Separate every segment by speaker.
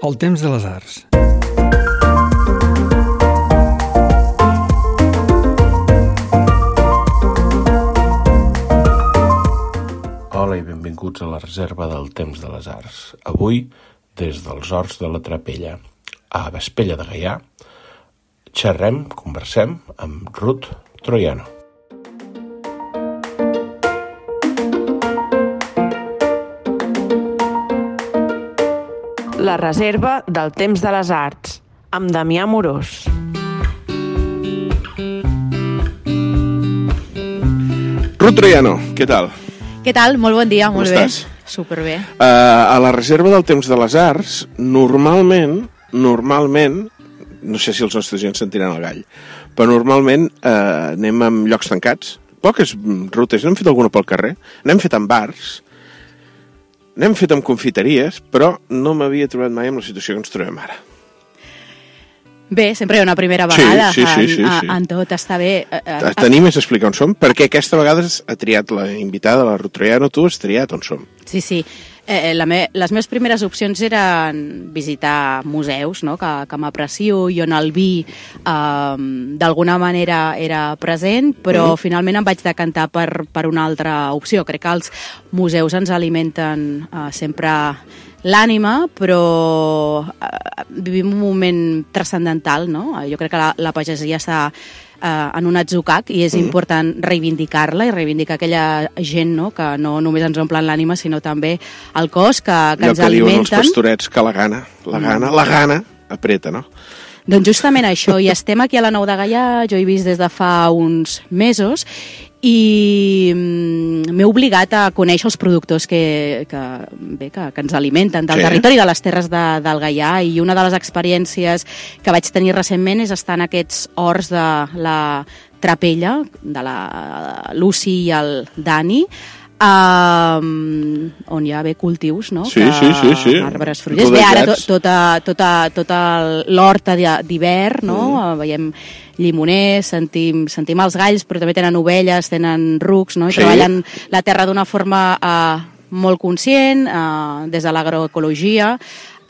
Speaker 1: El temps de les arts.
Speaker 2: Hola i benvinguts a la reserva del temps de les arts. Avui, des dels Horts de la Trapella a Vespella de Gaià, xerrem, conversem amb Ruth Troiano.
Speaker 3: La reserva del temps de les arts, amb Damià Morós.
Speaker 2: Ruth Troiano, què tal?
Speaker 4: Què tal? Molt bon dia, molt
Speaker 2: Com
Speaker 4: bé.
Speaker 2: estàs?
Speaker 4: Superbé.
Speaker 2: Uh, a la reserva del temps de les arts, normalment, normalment, no sé si els nostres gent sentiran el gall, però normalment uh, anem en llocs tancats, poques rutes, n'hem fet alguna pel carrer, n'hem fet en bars, n'hem fet en confiteries, però no m'havia trobat mai en la situació que ens trobem ara.
Speaker 4: Bé, sempre hi ha una primera
Speaker 2: Sí,
Speaker 4: vegada
Speaker 2: sí, sí,
Speaker 4: en,
Speaker 2: sí, sí.
Speaker 4: en tot, està bé. Eh, eh,
Speaker 2: Tenim més a explicar on som, perquè aquesta vegada ha triat la invitada, la Ruth Troiano, tu has triat on som.
Speaker 4: Sí, sí. Eh, la me les meves primeres opcions eren visitar museus, no? que, que m'aprecio i on el vi eh, d'alguna manera era present, però
Speaker 2: Mhm.
Speaker 4: finalment em vaig decantar per, per una altra opció. Crec que els museus ens alimenten eh, sempre l'ànima, però eh, vivim un moment transcendental, no? Jo crec que la, la pagesia està eh, en un atzucac i és
Speaker 2: Mhm.
Speaker 4: important reivindicar-la i reivindicar aquella gent no? que no només ens omplen l'ànima, sinó també el cos, que, que
Speaker 2: Allò
Speaker 4: ens
Speaker 2: que diuen els
Speaker 4: alimenten.
Speaker 2: pastorets, que la gana, la gana, la gana, apreta, no?
Speaker 4: Doncs justament això, i estem aquí a la Nou de Gaià, jo he vist des de fa uns mesos, i mm, m'he obligat a conèixer els productors que, que, bé, que, que ens alimenten del
Speaker 2: Sí.
Speaker 4: sí. territori de les terres de, del Gaià i una de les experiències que vaig tenir recentment és estar en aquests horts de la Trapella, de la Lucy i el Dani, um, on hi ha bé cultius, no?
Speaker 2: Sí,
Speaker 4: que,
Speaker 2: sí, sí, sí.
Speaker 4: Arbres fruiters. Bé, ara tot, tota, tota, tota l'horta d'hi- d'hivern, no? Mm. Veiem llimoners, sentim, sentim els galls, però també tenen ovelles, tenen rucs, no? I
Speaker 2: Sí.
Speaker 4: treballen la terra d'una forma eh, molt conscient, eh, des de l'agroecologia,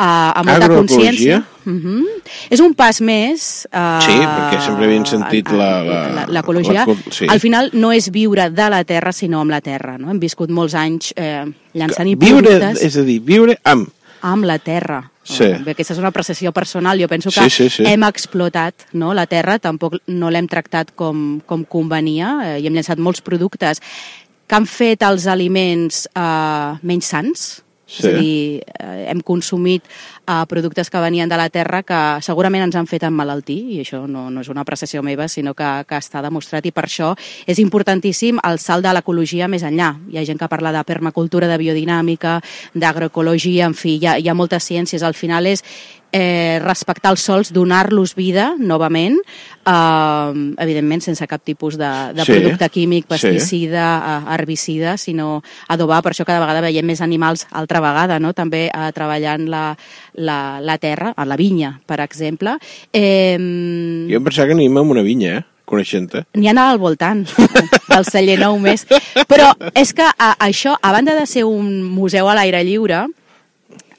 Speaker 4: eh, amb molta
Speaker 2: Agroecologia?
Speaker 4: consciència. Uh És un pas més... Eh,
Speaker 2: Sí, perquè sempre havien sentit
Speaker 4: l'ecologia.
Speaker 2: sí.
Speaker 4: Al final no és viure de la terra, sinó amb la terra. No? Hem viscut molts anys eh, llançant-hi
Speaker 2: Viure,
Speaker 4: productes
Speaker 2: és a dir, viure amb...
Speaker 4: amb la terra.
Speaker 2: Sí.
Speaker 4: Bé, aquesta és una apreciació personal. Jo penso que
Speaker 2: Sí, sí, sí.
Speaker 4: hem explotat no, la terra, tampoc no l'hem tractat com, com convenia eh, i hem llançat molts productes que han fet els aliments eh, menys sants.
Speaker 2: Sí.
Speaker 4: És a dir, eh, hem consumit eh, productes que venien de la terra que segurament ens han fet emmalaltir, i això no, no és una apreciació meva, sinó que, que està demostrat, i per això és importantíssim el salt de l'ecologia més enllà. Hi ha gent que parla de permacultura, de biodinàmica, d'agroecologia, en fi, hi ha, hi ha moltes ciències. Al final és eh, respectar els sols, donar-los vida novament, eh, evidentment sense cap tipus de, de
Speaker 2: Sí.
Speaker 4: producte químic,
Speaker 2: Sí.
Speaker 4: pesticida, eh, herbicida, sinó adobar, per això cada vegada veiem més animals altra vegada, no? també eh, treballant la, la, la terra, a la vinya, per exemple. Eh,
Speaker 2: Jo em pensava que anem amb una vinya, eh? Coneixent-te.
Speaker 4: N'hi ha al voltant del celler nou més. Però és que a, això, a banda de ser un museu a l'aire lliure,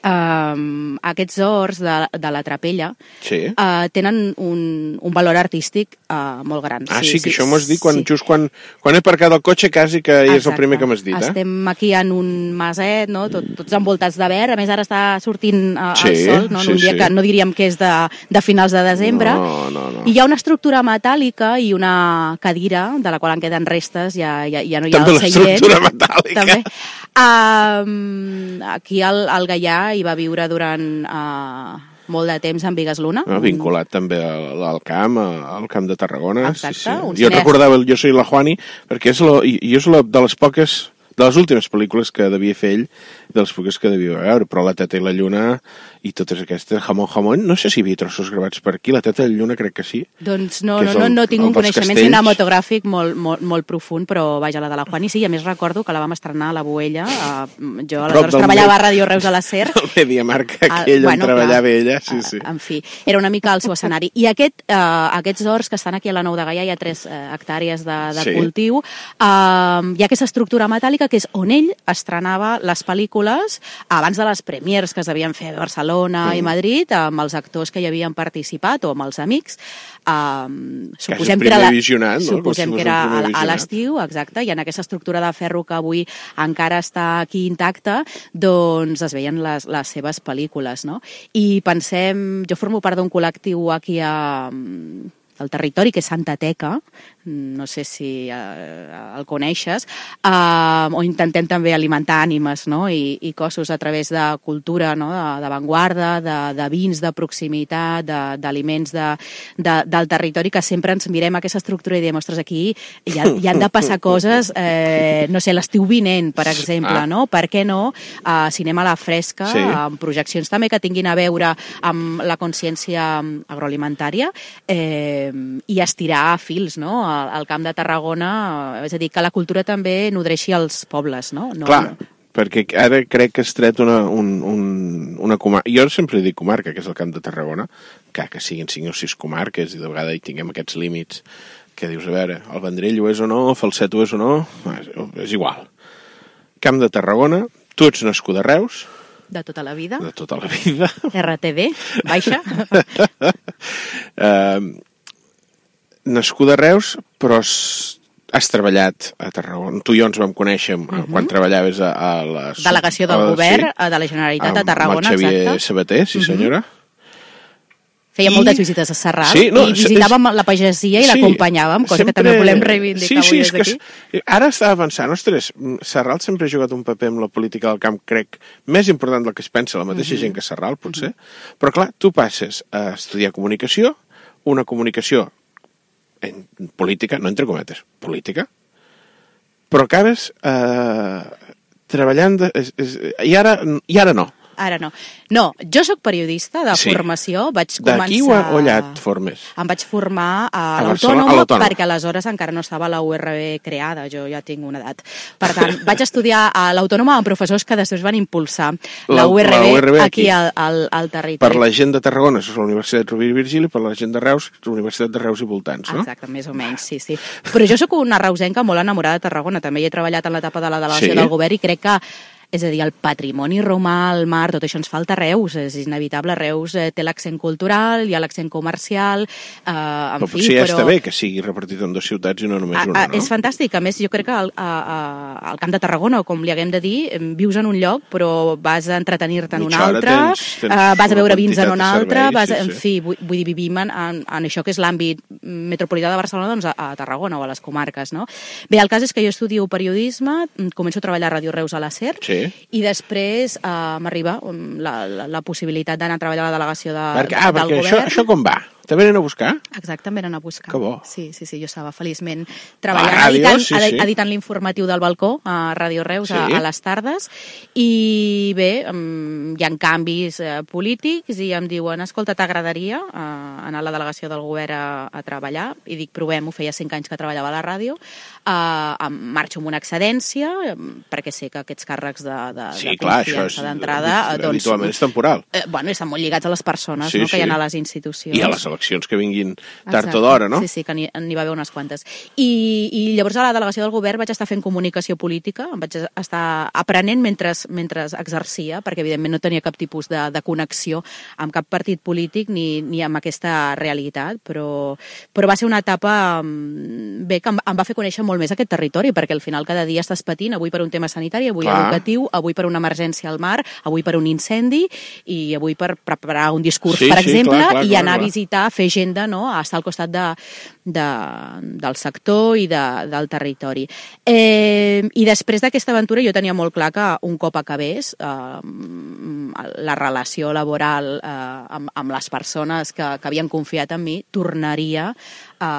Speaker 4: um, aquests horts de, de la Trapella
Speaker 2: Sí.
Speaker 4: uh, tenen un, un valor artístic uh, molt gran.
Speaker 2: Ah, sí, que això m'ho has dit quan, just quan, quan he aparcat el cotxe quasi que és el primer que m'has dit, eh?
Speaker 4: Estem aquí en un maset, no? Tot, tots envoltats de verd, a més ara està sortint uh,
Speaker 2: Sí,
Speaker 4: el sol, no? en
Speaker 2: sí,
Speaker 4: un dia
Speaker 2: sí.
Speaker 4: que no diríem que és de, de finals de desembre.
Speaker 2: No, no, no.
Speaker 4: I hi ha una estructura metàl·lica i una cadira, de la qual en queden restes, ja, ja, ja no hi ha
Speaker 2: També
Speaker 4: el seient.
Speaker 2: l'estructura metàl·lica.
Speaker 4: També. Um, aquí al, al Gaià hi va viure durant uh, molt de temps en Vigues Luna.
Speaker 2: Ah, vinculat també al, al camp, al camp de Tarragona.
Speaker 4: Exacte, un
Speaker 2: Jo
Speaker 4: cine-
Speaker 2: recordava el Jo soy la Juani, perquè és, lo, i, i és la, de les poques de les últimes pel·lícules que devia fer ell, de les poques que devia veure, però La Teta i la Lluna i totes aquestes, Jamón Jamón, no sé si hi havia trossos gravats per aquí, La Teta i la Lluna crec que sí.
Speaker 4: Doncs no,
Speaker 2: Que
Speaker 4: no, no,
Speaker 2: el-
Speaker 4: no tinc un
Speaker 2: dels
Speaker 4: coneixement
Speaker 2: castells.
Speaker 4: cinematogràfic molt, molt, molt profund, però vaja, la de la Juani sí, a més recordo que la vam estrenar a la Boella, eh, jo aleshores treballava a Ràdio Reus de la SER,
Speaker 2: El Mediamarkt
Speaker 4: Ah,
Speaker 2: aquell on
Speaker 4: clar,
Speaker 2: treballava ella, sí,
Speaker 4: Ah,
Speaker 2: sí.
Speaker 4: En fi, era una mica el seu escenari. I aquest, eh, aquests horts que estan aquí a la Nou de Gaia, hi ha 3 eh, hectàrees de, de
Speaker 2: Sí.
Speaker 4: cultiu, eh, hi ha aquesta estructura metàl·lica Política, que és on ell estrenava les pel·lícules abans de les premiers que es devien fer a Barcelona mm. i Madrid, amb els actors que hi havien participat o amb els amics. Um,
Speaker 2: suposem que era, la, no?
Speaker 4: suposem que era a, l'estiu, exacte, i en aquesta estructura de ferro que avui encara està aquí intacta, doncs es veien les, les seves pel·lícules, no? I pensem, jo formo part d'un col·lectiu aquí a, al territori, que és Santa Teca, no sé si eh, el coneixes, eh, o intentem també alimentar ànimes no? I, i cossos a través de cultura no? d'avantguarda, de, de, de vins de proximitat, d'aliments de, de, del territori, que sempre ens mirem aquesta estructura i diem, ostres, aquí hi, ha, hi han de passar coses, eh, no sé, l'estiu vinent, per exemple, ah. no? Per què no? Uh, cinema a la fresca, sí. amb projeccions també que tinguin a veure amb la consciència agroalimentària eh, i estirar fils, no? Al Camp de Tarragona, és a dir, que la cultura també nodreixi els pobles, no? no
Speaker 2: Clar, perquè ara crec que has tret una, un, un, una comarca... Jo sempre dic comarca, que és el Camp de Tarragona, que, que siguin cinc o sis comarques i de vegada hi tinguem aquests límits que dius, a veure, el Vendrell ho és o no, Falset ho és o no, és, és igual. Camp de Tarragona, tu ets nascut a Reus,
Speaker 4: de tota la vida.
Speaker 2: De tota la vida.
Speaker 4: RTB, baixa.
Speaker 2: uh, nascuda a Reus, però has treballat a Tarragona. Tu i jo ens vam conèixer uh mhm. -huh. quan treballaves a, a la...
Speaker 4: Delegació del a, govern sí, de la Generalitat a Tarragona,
Speaker 2: amb el Xavier
Speaker 4: exacte.
Speaker 2: Sabater, sí senyora. Uh -huh.
Speaker 4: Feia I... moltes visites a Serral sí, no, i visitàvem és... la pagesia i sí, l'acompanyàvem, cosa sempre... que també volem reivindicar sí, sí, avui des d'aquí.
Speaker 2: Ara estava pensant, ostres, Serral sempre ha jugat un paper amb la política del camp, crec, més important del que es pensa la mateixa uh mhm. -huh. gent que Serral, potser. Uh -huh. Però clar, tu passes a estudiar comunicació, una comunicació en política, no entre cometes, política, però acabes eh, treballant... De, és, és, i, ara, I ara no.
Speaker 4: Ara no. No, jo sóc periodista de sí. formació, vaig començar...
Speaker 2: D'aquí o, allà et formes?
Speaker 4: Em vaig formar a, a l'Autònoma perquè aleshores encara no estava la URB creada, jo ja tinc una edat. Per tant, vaig estudiar a l'Autònoma amb professors que després van impulsar la, la, URB, la URB aquí, aquí al, al, al territori.
Speaker 2: Per la gent de Tarragona és la Universitat Rovira i Virgili, per la gent de Reus, la Universitat de Reus i voltants, no?
Speaker 4: Exacte, més o menys, sí, sí. Però jo sóc una reusenca molt enamorada de Tarragona, també hi he treballat en l'etapa de la delegació sí. del govern i crec que és a dir, el patrimoni romà, el mar, tot això ens falta a Reus, és inevitable. Reus eh, té l'accent cultural, hi ha l'accent comercial, eh, en
Speaker 2: però
Speaker 4: fi,
Speaker 2: potser ja però... està bé que sigui repartit en dues ciutats i no només una, no?
Speaker 4: És fantàstic. A més, jo crec que al, a, a, al Camp de Tarragona, o com li haguem de dir, vius en un lloc, però vas a entretenir-te en un altre, tens, tens uh, vas a veure vins en un altre, vas, sí, en fi, vull, vull dir, vivim en, en, en això que és l'àmbit metropolità de Barcelona, doncs a, a Tarragona o a les comarques, no? Bé, el cas és que jo estudio periodisme, començo a treballar a Ràdio Reus a la SER,
Speaker 2: sí
Speaker 4: i després eh, m'arriba la, la, la possibilitat d'anar a treballar a la delegació de,
Speaker 2: perquè, ah, del perquè govern. Això, això com va? Te venen a buscar?
Speaker 4: Exacte, em venen a buscar.
Speaker 2: Que bo.
Speaker 4: Sí, sí, sí, jo estava feliçment treballant, ràdio, editant, sí, sí. editant l'informatiu del balcó a Ràdio Reus sí. a, a les tardes i bé, um, hi ha canvis uh, polítics i em diuen, escolta, t'agradaria uh, anar a la delegació del govern a, a treballar? I dic, provem-ho, feia cinc anys que treballava a la ràdio, uh, marxo amb una excedència, perquè sé que aquests càrrecs de, de,
Speaker 2: sí,
Speaker 4: de
Speaker 2: clar, confiança
Speaker 4: d'entrada...
Speaker 2: Doncs, habitualment és temporal.
Speaker 4: Eh, bueno, estan molt lligats a les persones sí, no, que sí. hi ha a les institucions.
Speaker 2: I a les eleccions que vinguin tard o d'hora, no?
Speaker 4: Sí, sí, que n'hi va haver unes quantes. I, I llavors a la delegació del govern vaig estar fent comunicació política, em vaig estar aprenent mentre, mentre exercia, perquè evidentment no tenia cap tipus de, de connexió amb cap partit polític ni, ni amb aquesta realitat, però, però va ser una etapa mm, bé que em, em va fer conèixer molt més aquest territori, perquè al final cada dia estàs patint, avui per un tema sanitari, avui Clar. educatiu, avui per una emergència al mar, avui per un incendi i avui per preparar un discurs, sí, per sí, exemple, clar, clar, i anar clar, clar. a visitar, fer agenda no? a estar al costat de, de, del sector i de, del territori. Eh, I després d'aquesta aventura jo tenia molt clar que un cop acabés eh, la relació laboral eh, amb, amb les persones que, que havien confiat en mi, tornaria a,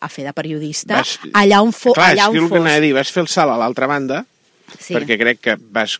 Speaker 4: a fer de periodista vas, allà on fos...
Speaker 2: Clar,
Speaker 4: allà on
Speaker 2: és
Speaker 4: fos.
Speaker 2: que dir, vas fer el salt a l'altra banda, sí. perquè crec que vas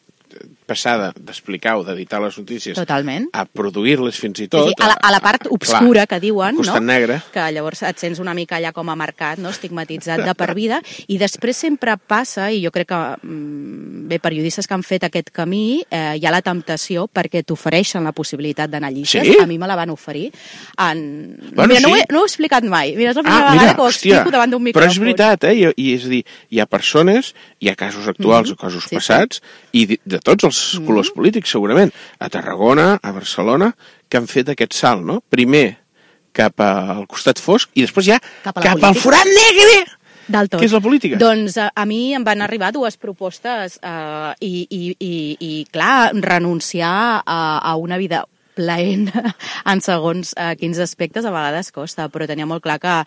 Speaker 2: passada d'explicar o d'editar les notícies
Speaker 4: Totalment.
Speaker 2: a produir-les fins i
Speaker 4: Sí,
Speaker 2: tot.
Speaker 4: sí, a, la, a la part obscura que diuen, no?
Speaker 2: negre.
Speaker 4: que llavors et sents una mica allà com a marcat, no? estigmatitzat de per vida, i després sempre passa, i jo crec que mm, bé, periodistes que han fet aquest camí, eh, hi ha la temptació perquè t'ofereixen la possibilitat d'anar llistes.
Speaker 2: Sí?
Speaker 4: A mi me la van oferir. En...
Speaker 2: Bueno,
Speaker 4: mira, no, ho
Speaker 2: sí.
Speaker 4: he, no ho he explicat mai. Mira, és la primera
Speaker 2: Ah,
Speaker 4: vegada
Speaker 2: mira,
Speaker 4: que ho
Speaker 2: hòstia,
Speaker 4: explico davant d'un
Speaker 2: però
Speaker 4: micròfon.
Speaker 2: és veritat, eh? I, I és a dir, hi ha persones, hi ha casos actuals
Speaker 4: Mhm.
Speaker 2: o casos
Speaker 4: Sí, sí.
Speaker 2: passats, i de, de tots els colors polítics, segurament, a Tarragona, a Barcelona, que han fet aquest salt, no? Primer cap al costat fosc i després ja
Speaker 4: Cap
Speaker 2: cap al forat negre!
Speaker 4: Del tot.
Speaker 2: Què és la política?
Speaker 4: Doncs a, a mi em van arribar dues propostes eh, i, i, i, i, clar, renunciar a, a una vida plaent en segons eh, quins aspectes a vegades costa, però tenia molt clar que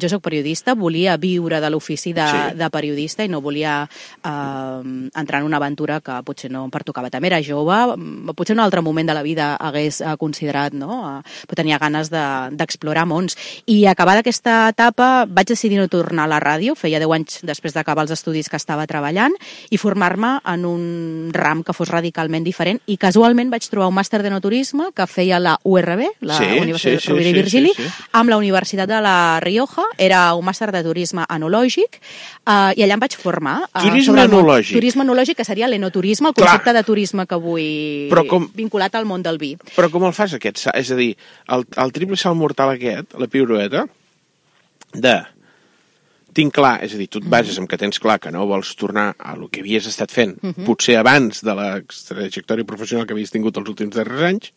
Speaker 4: jo sóc periodista, volia viure de l'ofici de,
Speaker 2: Sí.
Speaker 4: de periodista i no volia eh, entrar en una aventura que potser no em pertocava. També era jove, mm, potser en un altre moment de la vida hagués eh, considerat, no? Eh, però tenia ganes de- d'explorar mons. I acabada aquesta etapa vaig decidir no tornar a la ràdio, feia 10 anys després d'acabar els estudis que estava treballant, i formar-me en un ram que fos radicalment diferent. I casualment vaig trobar un màster de no turisme que feia la URB, la
Speaker 2: Sí,
Speaker 4: Universitat
Speaker 2: sí, sí,
Speaker 4: Rovira i
Speaker 2: sí,
Speaker 4: Virgili,
Speaker 2: sí, sí.
Speaker 4: amb la Universitat de la Rioja, era un màster de turisme enològic, eh, i allà em vaig formar. eh,
Speaker 2: Turisme
Speaker 4: sobre el món-
Speaker 2: enològic.
Speaker 4: Turisme enològic, que seria l'enoturisme, el
Speaker 2: Clar.
Speaker 4: concepte de turisme que vull
Speaker 2: Però com-
Speaker 4: vinculat al món del vi.
Speaker 2: Però com el fas aquest? És a dir, el, el triple salt mortal aquest, la pirueta, de tinc clar, és a dir, tu et bases en que tens clar que no vols tornar a lo que havies estat fent, potser abans de la trajectòria professional que havies tingut els últims darrers anys,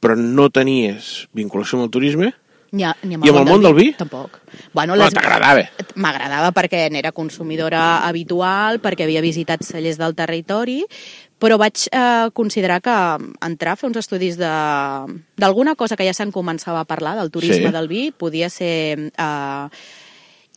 Speaker 2: però no tenies vinculació amb el turisme,
Speaker 4: Ni, a, ni amb
Speaker 2: I amb el món del vi?
Speaker 4: Tampoc. Bueno,
Speaker 2: Bueno, t'agradava.
Speaker 4: M'agradava perquè n'era consumidora habitual, perquè havia visitat cellers del territori, però vaig eh, considerar que entrar a fer uns estudis de- d'alguna cosa que ja se'n començava a parlar, del turisme
Speaker 2: Sí.
Speaker 4: del vi, podia ser eh,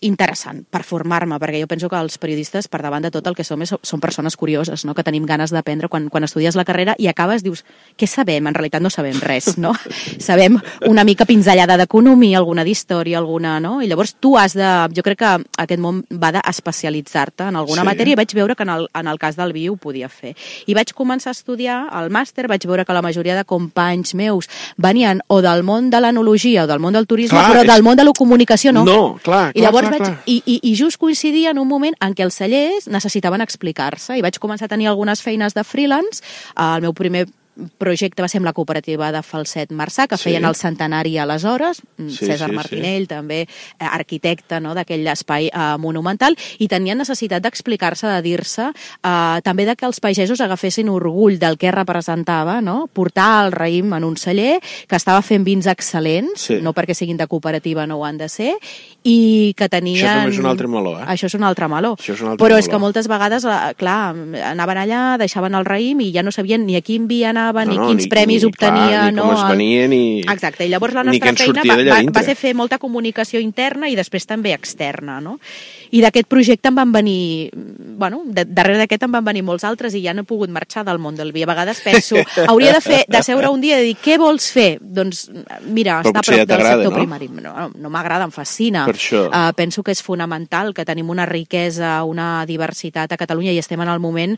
Speaker 4: interessant per formar-me, perquè jo penso que els periodistes, per davant de tot el que som, és, són persones curioses, no? que tenim ganes d'aprendre quan, quan estudies la carrera i acabes, dius, què sabem? En realitat no sabem res, no? sabem una mica pinzellada d'economia, alguna d'història, alguna, no? I llavors tu has de... Jo crec que aquest món va d'especialitzar-te en alguna
Speaker 2: Sí.
Speaker 4: matèria i vaig veure que en el, en el cas del vi ho podia fer. I vaig començar a estudiar el màster, vaig veure que la majoria de companys meus venien o del món de l'enologia o del món del turisme,
Speaker 2: Clar,
Speaker 4: però
Speaker 2: és-
Speaker 4: del món de la comunicació no.
Speaker 2: No, clar,
Speaker 4: I
Speaker 2: clar,
Speaker 4: llavors
Speaker 2: clar,
Speaker 4: vaig,
Speaker 2: clar.
Speaker 4: I, i, I just coincidia en un moment en què els cellers necessitaven explicar-se i vaig començar a tenir algunes feines de freelance. El meu primer projecte va ser amb la cooperativa de Falset Marçà, que
Speaker 2: Sí.
Speaker 4: feien el centenari aleshores, mm,
Speaker 2: Sí,
Speaker 4: César
Speaker 2: sí, sí.
Speaker 4: Martinell, també eh, arquitecte no, d'aquell espai eh, monumental, i tenien necessitat d'explicar-se, de dir-se, eh, també de que els pagesos agafessin orgull del que representava, no? portar el raïm en un celler que estava fent vins excel·lents,
Speaker 2: Sí.
Speaker 4: no perquè siguin de cooperativa no ho han de ser, i que tenien...
Speaker 2: Això també és un altre meló, eh?
Speaker 4: Això és un altre meló.
Speaker 2: Això és un altre
Speaker 4: Però és
Speaker 2: meló.
Speaker 4: que moltes vegades, eh, clar, anaven allà, deixaven el raïm i ja no sabien ni a quin vi anaven, ni quins premis obtenia.
Speaker 2: Clar, ni
Speaker 4: no,
Speaker 2: com es venia, ni...
Speaker 4: Exacte, i llavors la
Speaker 2: ni
Speaker 4: nostra
Speaker 2: en
Speaker 4: feina va, va, va ser fer molta comunicació interna i després també externa, no? I d'aquest projecte em van venir, bueno, de, darrere d'aquest em van venir molts altres i ja no he pogut marxar del món del vi. A vegades penso, hauria de fer, de seure un dia i dir, què vols fer? Doncs, mira,
Speaker 2: Però
Speaker 4: estar a
Speaker 2: potser ja
Speaker 4: prop del sector
Speaker 2: no?
Speaker 4: primari. No, no m'agrada, em fascina.
Speaker 2: Per això.
Speaker 4: Uh, penso que és fonamental que tenim una riquesa, una diversitat a Catalunya i estem en el moment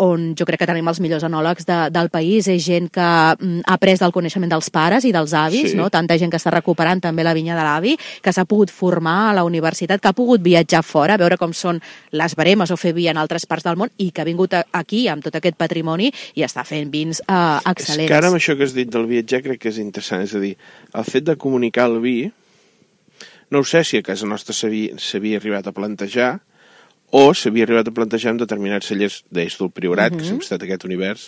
Speaker 4: on jo crec que tenim els millors enòlegs de, del país. És gent que mm, ha après del coneixement dels pares i dels avis,
Speaker 2: Sí.
Speaker 4: no? tanta gent que està recuperant també la vinya de l'avi, que s'ha pogut formar a la universitat, que ha pogut viatjar fora, veure com són les baremes o fer vi en altres parts del món i que ha vingut aquí amb tot aquest patrimoni i està fent vins
Speaker 2: És
Speaker 4: excel·lents.
Speaker 2: que ara amb això que has dit del viatjar crec que és interessant. És a dir, el fet de comunicar el vi, no ho sé si a casa nostra s'havia arribat a plantejar o s'havia arribat a plantejar en determinats cellers d'Eix del Priorat, que sempre ha estat aquest univers.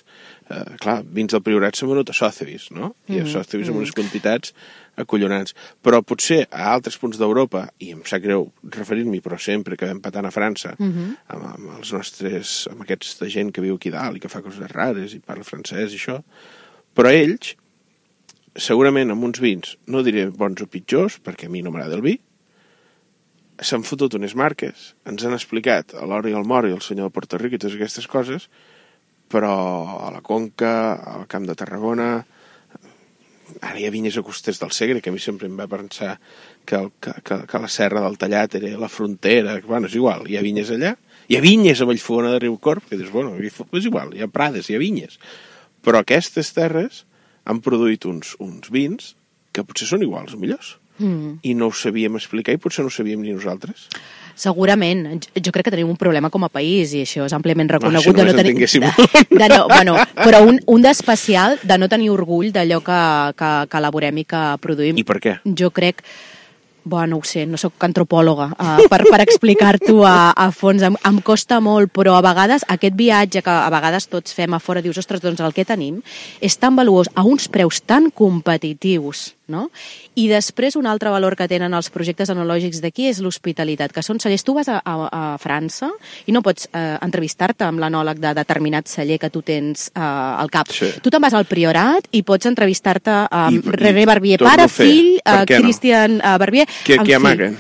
Speaker 2: Eh, clar, vins del Priorat s'ha venut a Sotheby's, no? I a Sotheby's amb unes quantitats acollonants. Però potser a altres punts d'Europa, i em sap greu referir-m'hi, però sempre que empatant a França, amb, amb els nostres, amb aquesta gent que viu aquí dalt i que fa coses rares i parla francès i això, però ells, segurament amb uns vins, no diré bons o pitjors, perquè a mi no m'agrada el vi, s'han fotut unes marques, ens han explicat a l'hora i al mort i el senyor de Puerto Rico i totes aquestes coses, però a la Conca, al Camp de Tarragona, ara hi ha vinyes a costers del Segre, que a mi sempre em va pensar que, el, que, que, que la serra del Tallat era la frontera, bueno, és igual, hi ha vinyes allà, hi ha vinyes a Vallfogona de Riucorp, que dius, bueno, és igual, hi ha prades, hi ha vinyes, però aquestes terres han produït uns, uns vins que potser són iguals, millors,
Speaker 4: Mm.
Speaker 2: i no ho sabíem explicar i potser no ho sabíem ni nosaltres.
Speaker 4: Segurament. Jo- crec que tenim un problema com a país i això és àmpliament reconegut.
Speaker 2: això només
Speaker 4: de
Speaker 2: en
Speaker 4: tenir, de, de no, bueno, però un, un d'especial de no tenir orgull d'allò que, que, que elaborem i que produïm.
Speaker 2: I per què?
Speaker 4: Jo crec Bueno, no ho sé, no sóc antropòloga uh, per, per explicar-t'ho a, a fons. Em, em costa molt, però a vegades aquest viatge que a vegades tots fem a fora, dius, ostres, doncs el que tenim és tan valuós, a uns preus tan competitius, no? I després un altre valor que tenen els projectes enològics d'aquí és l'hospitalitat, que són cellers. Tu vas a, a, a França i no pots eh, entrevistar-te amb l'anòleg de determinat celler que tu tens eh, al cap.
Speaker 2: Sí.
Speaker 4: Tu te'n vas al Priorat i pots entrevistar-te amb
Speaker 2: I-
Speaker 4: René Barbier, pare, fill, eh,
Speaker 2: què no?
Speaker 4: Eh, Barbier...
Speaker 2: Què, què amaguen?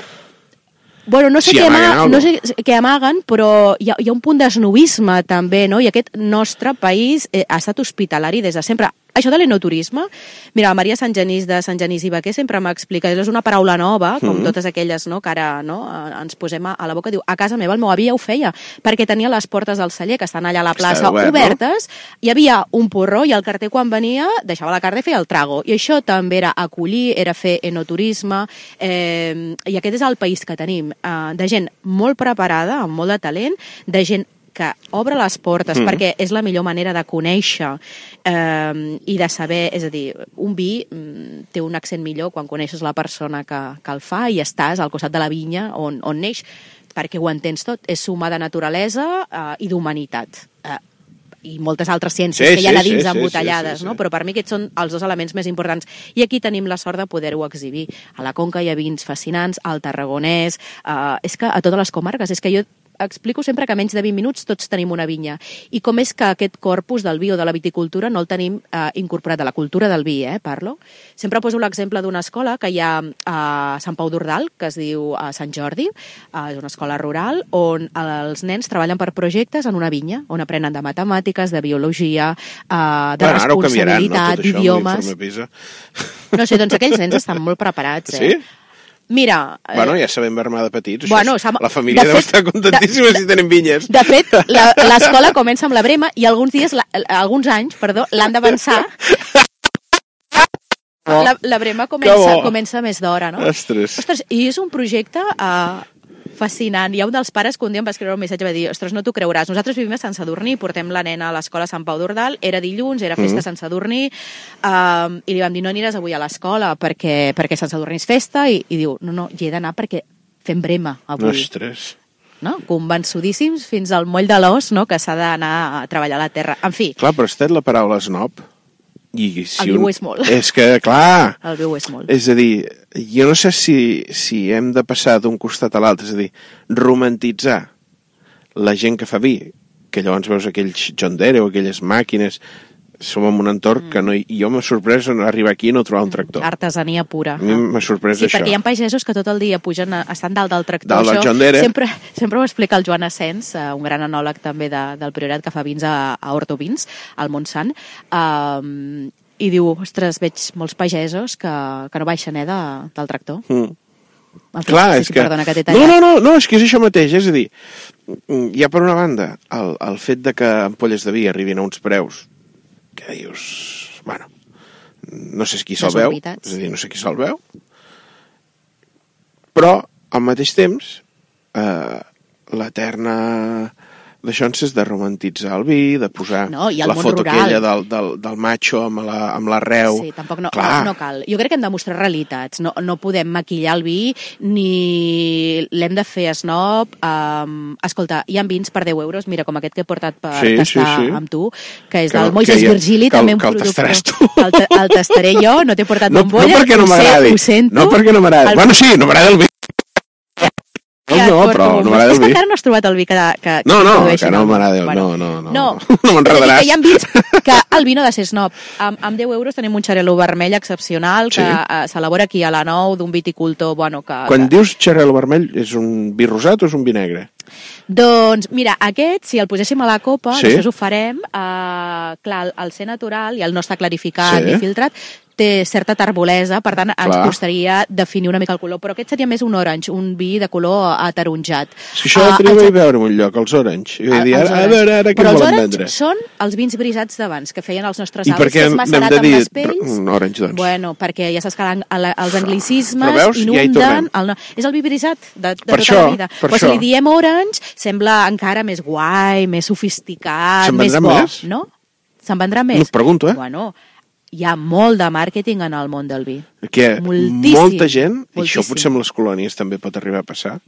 Speaker 4: Bueno, no sé,
Speaker 2: Si
Speaker 4: què,
Speaker 2: amaguen
Speaker 4: ama,
Speaker 2: algo.
Speaker 4: no sé què amaguen, però hi ha, hi ha un punt d'esnovisme també, no? I aquest nostre país eh, ha estat hospitalari des de sempre. Això de l'enoturisme, mira, la Maria Sant Genís de Sant Genís i Baquer sempre m'explica, és una paraula nova, com
Speaker 2: Mhm.
Speaker 4: totes aquelles no, que ara no, eh, ens posem a a la boca, diu, a casa meva el meu avi ja ho feia, perquè tenia les portes del celler, que estan allà a la plaça,
Speaker 2: obert, no?
Speaker 4: obertes, hi havia un porró i el carter quan venia deixava la carta i feia el trago. I això també era acollir, era fer enoturisme, eh, i aquest és el país que tenim, eh, de gent molt preparada, amb molt de talent, de gent que obre les portes
Speaker 2: Mm.
Speaker 4: perquè és la millor manera de conèixer eh, i de saber, és a dir, un vi mm, té un accent millor quan coneixes la persona que, que el fa i estàs al costat de la vinya on, on neix, perquè ho entens tot, és suma de naturalesa eh, i d'humanitat. Eh, i moltes altres ciències
Speaker 2: Sí,
Speaker 4: que hi ha
Speaker 2: sí,
Speaker 4: a dins
Speaker 2: sí, sí,
Speaker 4: embotellades,
Speaker 2: sí, sí, sí.
Speaker 4: no? però per mi aquests són els dos elements més importants. I aquí tenim la sort de poder-ho exhibir. A la Conca hi ha vins fascinants, al Tarragonès, eh, és que a totes les comarques, és que jo explico sempre que a menys de 20 minuts tots tenim una vinya. I com és que aquest corpus del vi o de la viticultura no el tenim eh, incorporat, de la cultura del vi, eh, parlo. Sempre poso l'exemple d'una escola que hi ha a Sant Pau d'Ordal, que es diu a Sant Jordi, eh, és una escola rural, on els nens treballen per projectes en una vinya, on aprenen de matemàtiques, de biologia, eh, de
Speaker 2: Bueno, no,
Speaker 4: responsabilitat, d'idiomes...
Speaker 2: PISA.
Speaker 4: No sé, doncs aquells nens estan molt preparats, eh?
Speaker 2: Sí?
Speaker 4: Mira... eh,
Speaker 2: Bueno, ja sabem armar de petits.
Speaker 4: Bueno,
Speaker 2: és- la família
Speaker 4: de
Speaker 2: deu
Speaker 4: fet-
Speaker 2: estar contentíssima
Speaker 4: de-
Speaker 2: si tenen vinyes.
Speaker 4: De fet, la- l'escola comença amb la brema i alguns dies, la, alguns anys, perdó, l'han d'avançar. La, la brema comença, comença més d'hora, no?
Speaker 2: Ostres.
Speaker 4: Ostres, i és un projecte uh, fascinant. Hi ha un dels pares que un dia em va escriure un missatge i va dir ostres, no t'ho creuràs, nosaltres vivim a Sant Sadurní, portem la nena a l'escola Sant Pau d'Ordal, era dilluns, era festa
Speaker 2: Mhm.
Speaker 4: a Sant Sadurní, um, i li vam dir no aniràs avui a l'escola perquè, perquè Sant Sadurní és festa, i, i diu no, no, hi he d'anar perquè fem brema avui
Speaker 2: Ostres.
Speaker 4: no? convençudíssims fins al moll de l'os no? que s'ha d'anar a treballar a la terra. En fi,
Speaker 2: Clar, però estat la paraula snob. I si
Speaker 4: El viu és molt.
Speaker 2: És que, clar,
Speaker 4: el viu és molt.
Speaker 2: és a dir, jo no sé si, si hem de passar d'un costat a l'altre, és a dir, romantitzar la gent que fa vi, que llavors veus aquells John Deere o aquelles màquines, som en un entorn que no... Jo m'ha sorprès en arribar aquí i no trobar un tractor.
Speaker 4: Artesania pura.
Speaker 2: A mi m'ha sorprès
Speaker 4: Sí,
Speaker 2: això.
Speaker 4: perquè hi ha pagesos que tot el dia pugen, a, estan dalt del tractor.
Speaker 2: Dalt del
Speaker 4: Això
Speaker 2: John Deere.
Speaker 4: Sempre, sempre ho explica el Joan Asens, eh, un gran anòleg també de, del Priorat que fa vins a, a Horto Vins, al Montsant, um, i diu, ostres, veig molts pagesos que, que no baixen eh, de, del tractor.
Speaker 2: Mm.
Speaker 4: Fi,
Speaker 2: Clar,
Speaker 4: sí,
Speaker 2: és
Speaker 4: sí,
Speaker 2: que...
Speaker 4: Perdona que
Speaker 2: no, no, no, no, és que és això mateix, és a dir, mm, hi ha per una banda el, el fet de que ampolles de vi arribin a uns preus que dius, bueno, no sé qui se'l veu, és a dir, no sé qui se'l veu, però al mateix temps eh, l'eterna deixonses de romantitzar el vi, de posar
Speaker 4: No, el
Speaker 2: la foto
Speaker 4: rural.
Speaker 2: aquella del, del, del macho amb la, amb la reu.
Speaker 4: Sí, tampoc no,
Speaker 2: Clar.
Speaker 4: no, no cal. Jo crec que hem de mostrar realitats. No, no podem maquillar el vi ni l'hem de fer snob. Um, escolta, hi ha vins per 10 euros, mira, com aquest que he portat per
Speaker 2: Sí, sí,
Speaker 4: tastar
Speaker 2: sí.
Speaker 4: amb tu, que és
Speaker 2: Que-
Speaker 4: del
Speaker 2: ja-
Speaker 4: Virgili,
Speaker 2: que el-
Speaker 4: també un
Speaker 2: que el
Speaker 4: productor.
Speaker 2: tastaràs tu.
Speaker 4: El, el tastaré jo, no t'he portat
Speaker 2: No, no
Speaker 4: bombolla.
Speaker 2: perquè no
Speaker 4: ho sé,
Speaker 2: m'agradi. No perquè no m'agradi.
Speaker 4: El-
Speaker 2: Bueno, sí, no m'agrada el vi. No,
Speaker 4: Ja
Speaker 2: no, però no m'agrada
Speaker 4: És
Speaker 2: el
Speaker 4: que
Speaker 2: vi.
Speaker 4: encara no has trobat el vi que, que,
Speaker 2: No,
Speaker 4: que
Speaker 2: no,
Speaker 4: produeixin
Speaker 2: que no
Speaker 4: el vi.
Speaker 2: m'agrada el- no, no, no.
Speaker 4: No,
Speaker 2: No m'enredaràs.
Speaker 4: És a dir, que hi ha vins que el vi no ha de ser snob. Amb, amb 10 euros tenim un xarelo vermell excepcional que
Speaker 2: Sí.
Speaker 4: eh, s'elabora aquí a la Nou d'un viticultor, bueno, que...
Speaker 2: Quan
Speaker 4: que...
Speaker 2: dius xarel·lo vermell, és un vi rosat o és un vi negre?
Speaker 4: Doncs, mira, aquest, si el poséssim a la copa,
Speaker 2: Sí.
Speaker 4: després ho farem, eh, clar, el ser natural i el no està clarificat
Speaker 2: Sí.
Speaker 4: ni filtrat, té certa tarbolesa, per tant, ens
Speaker 2: Clar.
Speaker 4: costaria definir una mica el color, però aquest seria més un orange, un vi de color ataronjat.
Speaker 2: Que això
Speaker 4: Ah,
Speaker 2: uh,
Speaker 4: els-
Speaker 2: a veure un lloc, els Orange. I vaig dir,
Speaker 4: els
Speaker 2: ara, a veure, ara què volen vendre?
Speaker 4: són els vins brisats d'abans, que feien els nostres avis, que és macerat
Speaker 2: de
Speaker 4: amb
Speaker 2: dir
Speaker 4: les pells.
Speaker 2: un Orange, doncs?
Speaker 4: Bueno, perquè ja saps que els anglicismes
Speaker 2: veus? Ja
Speaker 4: inunden...
Speaker 2: tornem.
Speaker 4: el, no, és el vi brisat de, de
Speaker 2: Per
Speaker 4: tota
Speaker 2: això,
Speaker 4: la vida.
Speaker 2: per
Speaker 4: Però si
Speaker 2: això.
Speaker 4: li diem orange, sembla encara més guai, més sofisticat,
Speaker 2: Se'n
Speaker 4: més
Speaker 2: vendrà
Speaker 4: bo,
Speaker 2: més?
Speaker 4: no? Se'n vendrà més?
Speaker 2: No, pregunto, eh?
Speaker 4: Bueno, hi ha molt de màrqueting en el món del vi.
Speaker 2: que
Speaker 4: Moltíssim.
Speaker 2: molta gent, i això
Speaker 4: Moltíssim.
Speaker 2: potser amb les colònies també pot arribar a passar,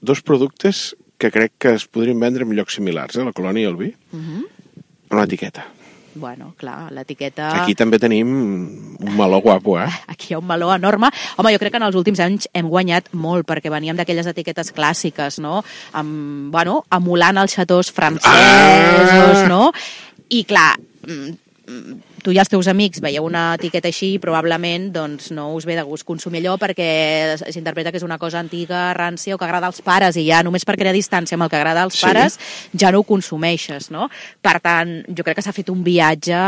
Speaker 2: dos productes que crec que es podrien vendre en llocs similars, eh, la colònia i el vi,
Speaker 4: Mhm.
Speaker 2: amb l'etiqueta.
Speaker 4: Bueno, clar, l'etiqueta...
Speaker 2: Aquí també tenim un meló guapo, eh?
Speaker 4: aquí hi ha un meló enorme. Home, jo crec que en els últims anys hem guanyat molt, perquè veníem d'aquelles etiquetes clàssiques, no? Amb, bueno, emulant els xatós francesos,
Speaker 2: Ah!
Speaker 4: no? I clar, mm, mm, tu i els teus amics veieu una etiqueta així i probablement doncs, no us ve de gust consumir allò perquè s'interpreta que és una cosa antiga, rància o que agrada als pares i ja només per crear distància amb el que agrada als
Speaker 2: Sí.
Speaker 4: pares ja no ho consumeixes, no? Per tant, jo crec que s'ha fet un viatge,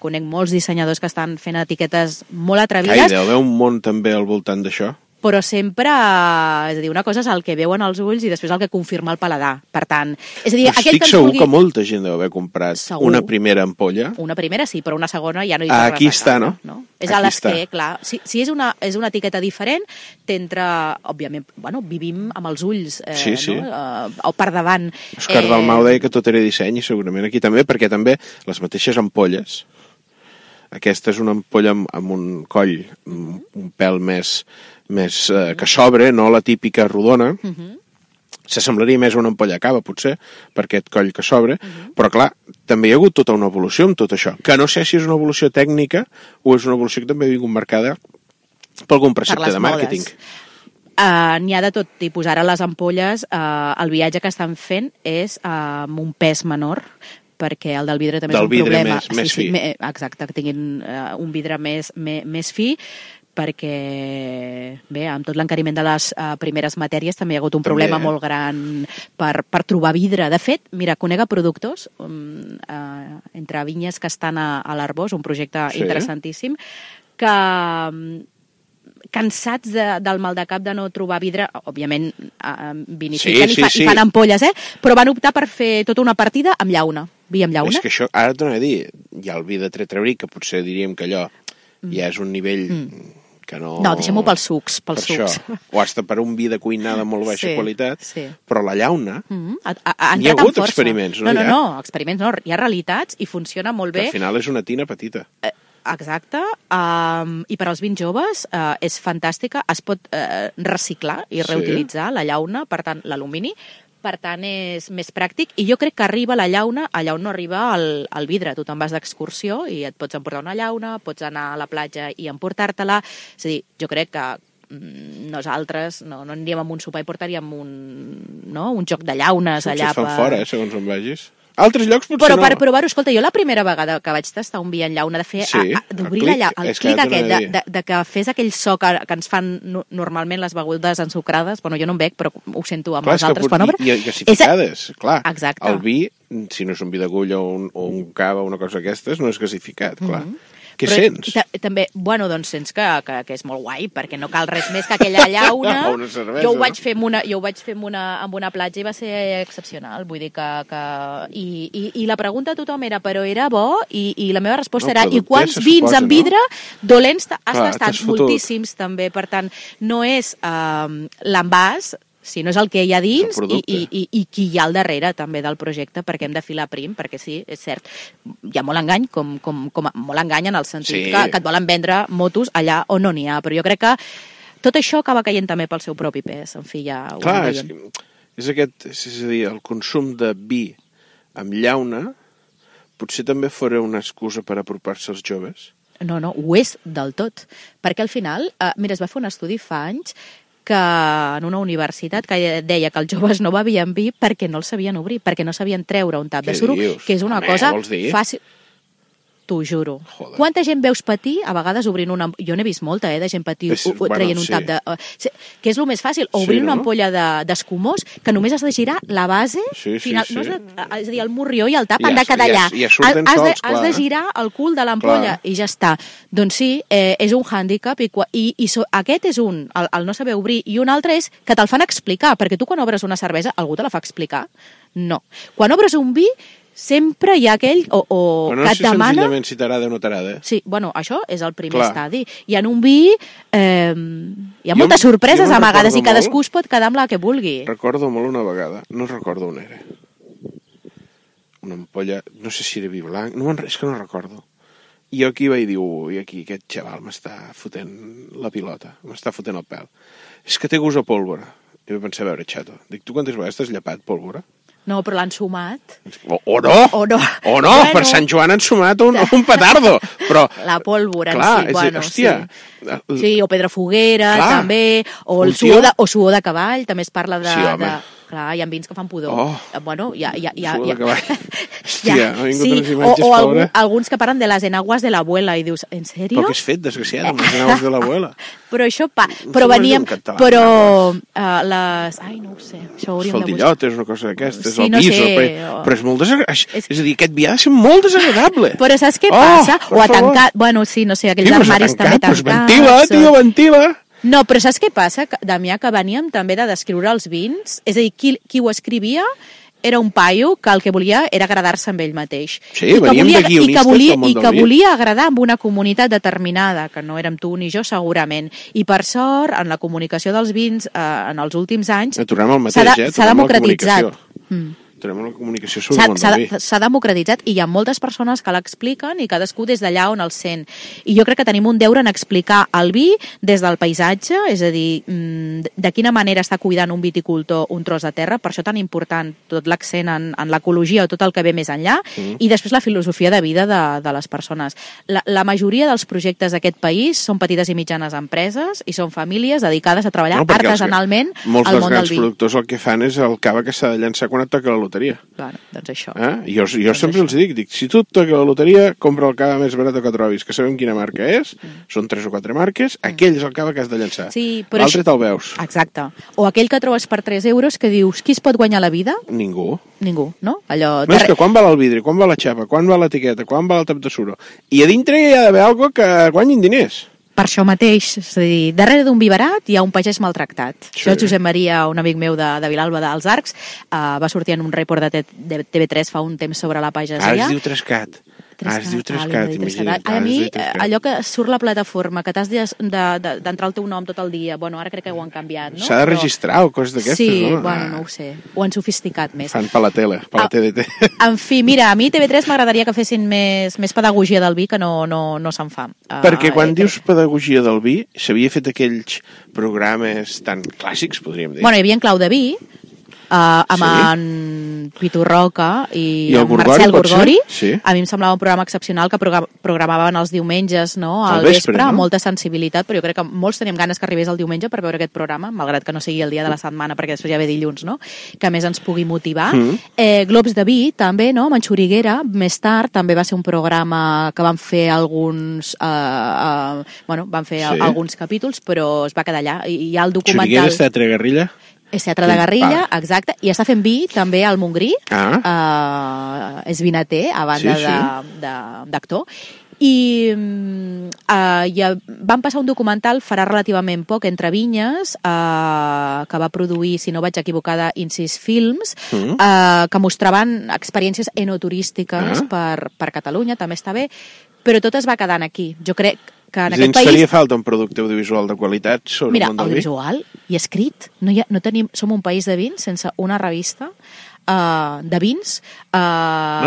Speaker 4: conec molts dissenyadors que estan fent etiquetes molt atrevides,
Speaker 2: deu haver un món també al voltant d'això.
Speaker 4: Però sempre, és a dir, una cosa és el que veuen els ulls i després el que confirma el paladar. Per tant, és a dir,
Speaker 2: Però
Speaker 4: aquell
Speaker 2: estic
Speaker 4: que ens
Speaker 2: segur
Speaker 4: vulgui...
Speaker 2: que molta gent deu haver comprat
Speaker 4: Segur.
Speaker 2: una primera ampolla.
Speaker 4: Una primera sí, però una segona ja no hi
Speaker 2: Ah,
Speaker 4: té
Speaker 2: aquí
Speaker 4: res
Speaker 2: està,
Speaker 4: veure,
Speaker 2: no?
Speaker 4: És
Speaker 2: Aquí
Speaker 4: a l'esquer,
Speaker 2: està.
Speaker 4: clar. Si, si és, una, és una etiqueta diferent, t'entra... Òbviament, bueno, vivim amb els ulls eh,
Speaker 2: Sí, sí.
Speaker 4: No? Eh, o per davant.
Speaker 2: Òscar Dalmau deia que tot era disseny i segurament aquí també, perquè també les mateixes ampolles, aquesta és una ampolla amb, amb un coll un, un pèl més, més eh, que s'obre, no la típica rodona,
Speaker 4: Mhm.
Speaker 2: s'assemblaria més a una ampolla cava, potser, per aquest coll que s'obre,
Speaker 4: Mhm.
Speaker 2: però clar, també hi ha hagut tota una evolució amb tot això, que no sé si és una evolució tècnica o és una evolució que també ha vingut marcada per algun
Speaker 4: per
Speaker 2: precepte
Speaker 4: les
Speaker 2: de màrqueting.
Speaker 4: Uh, N'hi ha de tot tipus. Ara les ampolles, uh, el viatge que estan fent és uh, amb un pes menor, perquè el del vidre també
Speaker 2: Del
Speaker 4: és un
Speaker 2: vidre
Speaker 4: problema.
Speaker 2: més- més fi.
Speaker 4: me, exacte, que tinguin uh, un vidre més, més, més fi, perquè, bé, amb tot l'encariment de les uh, primeres matèries també hi ha hagut un
Speaker 2: També,
Speaker 4: problema
Speaker 2: eh?
Speaker 4: molt gran per, per trobar vidre. De fet, mira, conega productors um, uh, entre vinyes que estan a, a l'Arbós, un projecte
Speaker 2: Sí.
Speaker 4: interessantíssim, que um, cansats de, del mal de cap de no trobar vidre, òbviament eh, vinifiquen
Speaker 2: Sí,
Speaker 4: i, fa,
Speaker 2: sí, sí.
Speaker 4: i fan ampolles, eh? però van optar per fer tota una partida amb llauna, vi amb llauna.
Speaker 2: És que això, ara et tornaré a dir, hi ha el vi de Tretrebrí, que potser diríem que allò ja és un nivell que no...
Speaker 4: No, deixem-ho pels sucs, pels
Speaker 2: per
Speaker 4: sucs.
Speaker 2: Això. O hasta per un vi de cuinada de molt baixa
Speaker 4: Sí,
Speaker 2: qualitat,
Speaker 4: sí.
Speaker 2: però la llauna,
Speaker 4: Mm -hmm. ha, ha, ha
Speaker 2: hagut
Speaker 4: força.
Speaker 2: experiments, no?
Speaker 4: No, no, no, experiments no, hi ha realitats i funciona molt
Speaker 2: que
Speaker 4: bé.
Speaker 2: al final és una tina petita.
Speaker 4: Eh, Exacte, um, i per als vins joves uh, és fantàstica, es pot uh, reciclar i
Speaker 2: Sí.
Speaker 4: reutilitzar la llauna, per tant, l'alumini, per tant és més pràctic i jo crec que arriba la llauna allà on no arriba el, el vidre, tu te'n vas d'excursió i et pots emportar una llauna, pots anar a la platja i emportar-te-la, és a dir, jo crec que mm, nosaltres no, no aniríem amb un sopar i portaríem un, no? un joc de llaunes
Speaker 2: Potser
Speaker 4: allà
Speaker 2: es fan
Speaker 4: per...
Speaker 2: fora, eh, segons on vagis. Altres llocs potser
Speaker 4: Però
Speaker 2: no.
Speaker 4: per provar-ho, escolta, jo la primera vegada que vaig tastar un vi en llauna, de fer,
Speaker 2: Sí,
Speaker 4: d'obrir la llauna, el
Speaker 2: és que
Speaker 4: clic aquest, de, de, de que fes aquell so que, que ens fan no, normalment les begudes ensucrades, bueno, jo no en bec, però ho sento amb
Speaker 2: Clar,
Speaker 4: els
Speaker 2: és
Speaker 4: altres quan obre.
Speaker 2: i, i gasificades, clar.
Speaker 4: Exacte.
Speaker 2: El vi, si no és un vi d'agulla o, un, o un cava o una cosa d'aquestes, no és gasificat, clar. Què
Speaker 4: Però
Speaker 2: sents?
Speaker 4: ta- També, bueno, doncs sents que, que, que és molt guai, perquè no cal res més que aquella llauna.
Speaker 2: Una cervesa,
Speaker 4: jo ho
Speaker 2: no?
Speaker 4: vaig fer amb una, jo ho vaig fer amb una, amb una platja i va ser excepcional. Vull dir que... que i, i, I la pregunta a tothom era, però era bo? I, i la meva resposta
Speaker 2: No,
Speaker 4: era, i quants vins
Speaker 2: suposa,
Speaker 4: en
Speaker 2: no?
Speaker 4: vidre dolents has
Speaker 2: Clar,
Speaker 4: tastat? Moltíssims, també. Per tant, no és eh, l'envàs, si no és el que hi ha dins i, i, i, i qui hi ha al darrere també del projecte, perquè hem de filar prim, perquè sí, és cert, hi ha molt engany, com, com, com molt engany en el sentit
Speaker 2: Sí.
Speaker 4: que, que et volen vendre motos allà on no n'hi ha, però jo crec que tot això acaba caient també pel seu propi pes, en fi, ja ho
Speaker 2: Clar, és, és aquest, és a dir, el consum de vi amb llauna potser també fora una excusa per apropar-se als joves.
Speaker 4: No, no, ho és del tot. Perquè al final, eh, mira, es va fer un estudi fa anys que en una universitat que deia que els joves no bevien vi perquè no el sabien obrir, perquè no sabien treure un tap de suro,
Speaker 2: dius?
Speaker 4: que és una
Speaker 2: Home,
Speaker 4: cosa fàcil. T'ho juro.
Speaker 2: Joder.
Speaker 4: Quanta gent veus patir, a vegades obrint una... Jo n'he vist molta, eh, de gent patir
Speaker 2: És- bueno,
Speaker 4: traient un
Speaker 2: sí.
Speaker 4: tap de... Uh, que és el més fàcil, o
Speaker 2: Sí,
Speaker 4: obrint una
Speaker 2: no?
Speaker 4: ampolla de- d'escumós, que només has de girar la base
Speaker 2: Sí, sí,
Speaker 4: final.
Speaker 2: sí.
Speaker 4: No has de, és a dir, el morrió i el tap
Speaker 2: Ja
Speaker 4: han de quedar allà.
Speaker 2: es- ja surten
Speaker 4: has, de, has de
Speaker 2: clar.
Speaker 4: girar el cul de l'ampolla i ja està. Doncs sí, eh, és un hàndicap i, i, i so, aquest és un, el, el no saber obrir, i un altre és que te'l fan explicar, perquè tu quan obres una cervesa, algú te la fa explicar? No. Quan obres un vi, sempre hi ha aquell o, o
Speaker 2: no
Speaker 4: que
Speaker 2: sé
Speaker 4: et demana...
Speaker 2: senzillament si t'agrada o no t'agrada.
Speaker 4: Sí, bueno, això és el primer
Speaker 2: Clar.
Speaker 4: estadi. I en un vi eh, hi ha
Speaker 2: Jo
Speaker 4: moltes sorpreses
Speaker 2: jo me'n
Speaker 4: amagades i cadascú
Speaker 2: molt.
Speaker 4: es pot quedar amb la que vulgui.
Speaker 2: Recordo molt una vegada, no recordo on era. Una ampolla, no sé si era vi blanc, no, és que no recordo. I jo aquí vaig dir, ui, aquí aquest xaval m'està fotent la pilota, m'està fotent el pèl. És que té gust a pólvora. I vaig pensar, a veure, xato, dic, tu quantes vegades t'has llapat pólvora?
Speaker 4: No, però l'han sumat.
Speaker 2: O, o no!
Speaker 4: O no.
Speaker 2: O no,
Speaker 4: Bueno.
Speaker 2: per Sant Joan han sumat un, un petardo. Però,
Speaker 4: La pólvora,
Speaker 2: clar,
Speaker 4: sí,
Speaker 2: és,
Speaker 4: bueno,
Speaker 2: hòstia,
Speaker 4: sí. Sí, o Pedra Foguera,
Speaker 2: Clar.
Speaker 4: també, o el suor de, o suor de cavall, també es parla de...
Speaker 2: Sí, home.
Speaker 4: de clar, hi ha vins que fan pudor.
Speaker 2: Oh.
Speaker 4: Eh, Bueno,
Speaker 2: Suor
Speaker 4: hi
Speaker 2: de
Speaker 4: ha
Speaker 2: cavall. Hòstia, ha vingut unes
Speaker 4: o,
Speaker 2: imatges,
Speaker 4: o algú,
Speaker 2: pobre.
Speaker 4: alguns que parlen de les enaguas de l'abuela i dius, en sèrio?
Speaker 2: però què has fet, desgraciat, amb les naus de l'abuela?
Speaker 4: Però això pa... Però veníem...
Speaker 2: català,
Speaker 4: Però uh, les... Ai, no ho sé. Això ho hauríem de buscar.
Speaker 2: És una cosa d'aquestes,
Speaker 4: Sí,
Speaker 2: el
Speaker 4: no
Speaker 2: pis,
Speaker 4: sé, o-
Speaker 2: però és molt desagradable. És...
Speaker 4: És-
Speaker 2: és a dir, aquest vi ha de ser molt desagradable.
Speaker 4: Però saps què
Speaker 2: Oh,
Speaker 4: passa? o a tancat... Bueno, sí, no sé, aquells
Speaker 2: Sí,
Speaker 4: armaris
Speaker 2: tancat,
Speaker 4: també tancats.
Speaker 2: ventila,
Speaker 4: o-
Speaker 2: tio, ventila.
Speaker 4: No, però saps què passa, Damià, que veníem també de descriure els vins? És a dir, qui, qui ho escrivia era un paio que el que volia era agradar-se amb ell mateix.
Speaker 2: Sí,
Speaker 4: I que volia, i que volia, i que volia agradar amb una comunitat determinada, que no érem tu ni jo segurament. I per sort, en la comunicació dels vins eh, en els últims anys, s'ha
Speaker 2: eh?
Speaker 4: democratitzat. Mm.
Speaker 2: Tornem a la comunicació sobre
Speaker 4: S'ha democratitzat i hi ha moltes persones que l'expliquen i cadascú des d'allà on el sent. I jo crec que tenim un deure en explicar el vi des del paisatge, és a dir, mm, de quina manera està cuidant un viticultor un tros de terra, per això tan important tot l'accent en, en l'ecologia o tot el que ve més enllà,
Speaker 2: Mm.
Speaker 4: i després la filosofia de vida de, de les persones. La, la majoria dels projectes d'aquest país són petites i mitjanes empreses i són famílies dedicades a treballar
Speaker 2: No, els-
Speaker 4: artesanalment
Speaker 2: Molts
Speaker 4: al
Speaker 2: dels
Speaker 4: món del
Speaker 2: grans
Speaker 4: vi.
Speaker 2: productors el que fan és el cava que s'ha de llançar quan et toca la loteria.
Speaker 4: Bueno, doncs això.
Speaker 2: Eh? Jo, jo
Speaker 4: Doncs
Speaker 2: sempre
Speaker 4: això.
Speaker 2: els dic, dic, si tu et toca la loteria, compra el cava més barat que trobis, que sabem quina marca és, són tres o quatre marques, aquell és el cava que has de llançar.
Speaker 4: Mm. Sí, però
Speaker 2: L'altre
Speaker 4: això-
Speaker 2: te'l veus.
Speaker 4: Exacte. O aquell que trobes per 3 euros que dius, qui es pot guanyar la vida?
Speaker 2: Ningú.
Speaker 4: Ningú, no? Allò...
Speaker 2: No, és que quan val el vidre, quan val la xapa, quan val l'etiqueta, quan val el tap de suro. I a dintre hi ha d'haver algo que guanyin diners.
Speaker 4: Per això mateix, és a dir, darrere d'un vi barat hi ha un pagès maltractat.
Speaker 2: Sí.
Speaker 4: Això Josep Maria, un amic meu de, de Vilalba dels Arcs, uh, va sortir en un report de, de TV3 fa un temps sobre la pagesia.
Speaker 2: Ara es diu Trescat. Ara es diu
Speaker 4: Trescat, ah,
Speaker 2: imagina't.
Speaker 4: A mi, eh, allò que surt la plataforma, que t'has de- de- de- d'entrar el teu nom tot el dia, bueno, ara crec que ho han canviat, no?
Speaker 2: S'ha de
Speaker 4: Però-
Speaker 2: registrar o coses d'aquestes,
Speaker 4: Sí,
Speaker 2: no?
Speaker 4: bueno,
Speaker 2: Ah,
Speaker 4: no ho sé. Ho han sofisticat més.
Speaker 2: Fan per la tele, per la
Speaker 4: Ah,
Speaker 2: TDT.
Speaker 4: En fi, mira, a mi TV3 m'agradaria que fessin més, més pedagogia del vi que no, no, no se'n fa.
Speaker 2: Perquè quan
Speaker 4: eh,
Speaker 2: dius pedagogia del vi, s'havia fet aquells programes tan clàssics, podríem dir.
Speaker 4: Bueno, hi havia en Clau de Vi, uh, amb
Speaker 2: Sí.
Speaker 4: en Pitu Roca i,
Speaker 2: I el Gorgori,
Speaker 4: Marcel? Gorgori.
Speaker 2: Sí.
Speaker 4: A mi em semblava un programa excepcional que progra- programaven els diumenges no?
Speaker 2: Al vespre,
Speaker 4: vespre,
Speaker 2: no?
Speaker 4: molta sensibilitat, però jo crec que molts teníem ganes que arribés el diumenge per veure aquest programa, malgrat que no sigui el dia de la setmana, perquè després ja ve dilluns, no? que més ens pugui motivar.
Speaker 2: Mm.
Speaker 4: Eh, Globs de Vi, també, no? amb en Xuriguera, més tard, també va ser un programa que van fer alguns, eh, eh, bueno, van fer
Speaker 2: Sí.
Speaker 4: alguns capítols, però es va quedar allà. I hi ha el
Speaker 2: Xuriguera
Speaker 4: documental...
Speaker 2: està a Tregarrilla?
Speaker 4: És teatre de
Speaker 2: Aquell
Speaker 4: Garrilla,
Speaker 2: pal.
Speaker 4: exacte, i està fent vi també al Montgrí,
Speaker 2: Ah.
Speaker 4: uh, és vinater, a banda
Speaker 2: Sí, sí.
Speaker 4: d'actor, i mm, uh, ja van passar un documental farà relativament poc entre vinyes uh, que va produir, si no vaig equivocada, Incis Films,
Speaker 2: Mm.
Speaker 4: uh, que mostraven experiències enoturístiques
Speaker 2: Ah.
Speaker 4: per, per Catalunya, també està bé, però tot es va quedant aquí. Jo crec que en aquest país...
Speaker 2: faria falta un producte audiovisual de qualitat sobre
Speaker 4: Mira,
Speaker 2: el món del vi.
Speaker 4: audiovisual i escrit. No, hi ha, no tenim, som un país de vins sense una revista uh, de vins. Uh,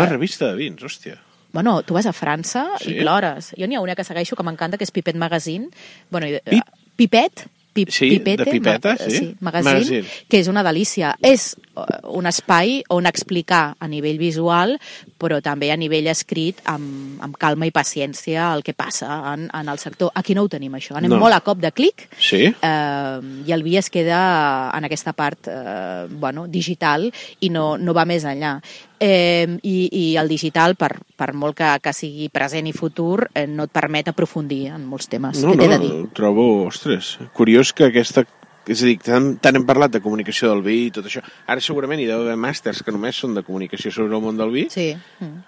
Speaker 2: Una revista de vins, hòstia.
Speaker 4: Bueno, tu vas a França
Speaker 2: Sí?
Speaker 4: i plores. Jo n'hi ha una que segueixo que m'encanta, que és Pipet Magazine. Bueno, i-
Speaker 2: Pip?
Speaker 4: Pipet? Pip,
Speaker 2: Sí,
Speaker 4: Pipete,
Speaker 2: de pipeta,
Speaker 4: ma-
Speaker 2: sí.
Speaker 4: magazine,
Speaker 2: Magazine.
Speaker 4: que és una delícia. És uh, un espai on explicar a nivell visual, però també a nivell escrit, amb, amb calma i paciència, el que passa en, en el sector. Aquí no ho tenim, això. Anem
Speaker 2: No.
Speaker 4: molt a cop de clic
Speaker 2: Sí?
Speaker 4: eh, i el vi es queda en aquesta part eh, bueno, digital i no, no va més enllà. Eh, i, i el digital, per, per molt que, que sigui present i futur, eh, no et permet aprofundir en molts temes.
Speaker 2: No,
Speaker 4: Què t'he
Speaker 2: no,
Speaker 4: de dir?
Speaker 2: trobo, ostres, curiós que aquesta... És a dir, tant, tant hem parlat de comunicació del vi i tot això. Ara segurament hi deu haver màsters que només són de comunicació sobre el món del vi,
Speaker 4: Sí. Mm.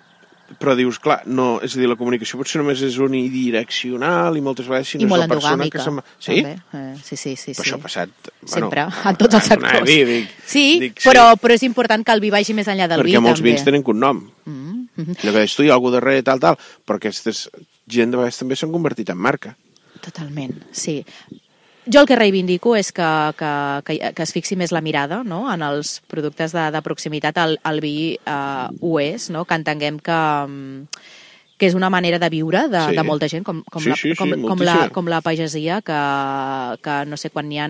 Speaker 2: Però dius, clar, no, és a dir, la comunicació potser només és unidireccional i moltes vegades si
Speaker 4: I
Speaker 2: no
Speaker 4: molt
Speaker 2: és la persona
Speaker 4: endogàmica.
Speaker 2: que se'n. Sí?
Speaker 4: Eh, sí, sí, sí.
Speaker 2: Però
Speaker 4: sí.
Speaker 2: això ha passat...
Speaker 4: Sempre, en tots els sectors.
Speaker 2: dir, dic,
Speaker 4: Sí,
Speaker 2: dic,
Speaker 4: però, però és important que el vi vagi més enllà del
Speaker 2: perquè
Speaker 4: vi,
Speaker 2: molts
Speaker 4: també.
Speaker 2: vins tenen cognom.
Speaker 4: Mm -hmm.
Speaker 2: Allò que deies tu, hi ha algú darrere, tal, tal, però aquestes gent de vegades també s'han convertit en marca.
Speaker 4: Totalment, sí. Jo el que reivindico és que, que, que, que es fixi més la mirada no? en els productes de, de proximitat. El, el vi eh, ho és, no? que entenguem que, mm, que és una manera de viure de,
Speaker 2: Sí.
Speaker 4: de molta gent, com, com,
Speaker 2: Sí,
Speaker 4: la,
Speaker 2: sí, sí,
Speaker 4: com, com,
Speaker 2: moltíssima.
Speaker 4: la, com la pagesia, que, que no sé, quan hi ha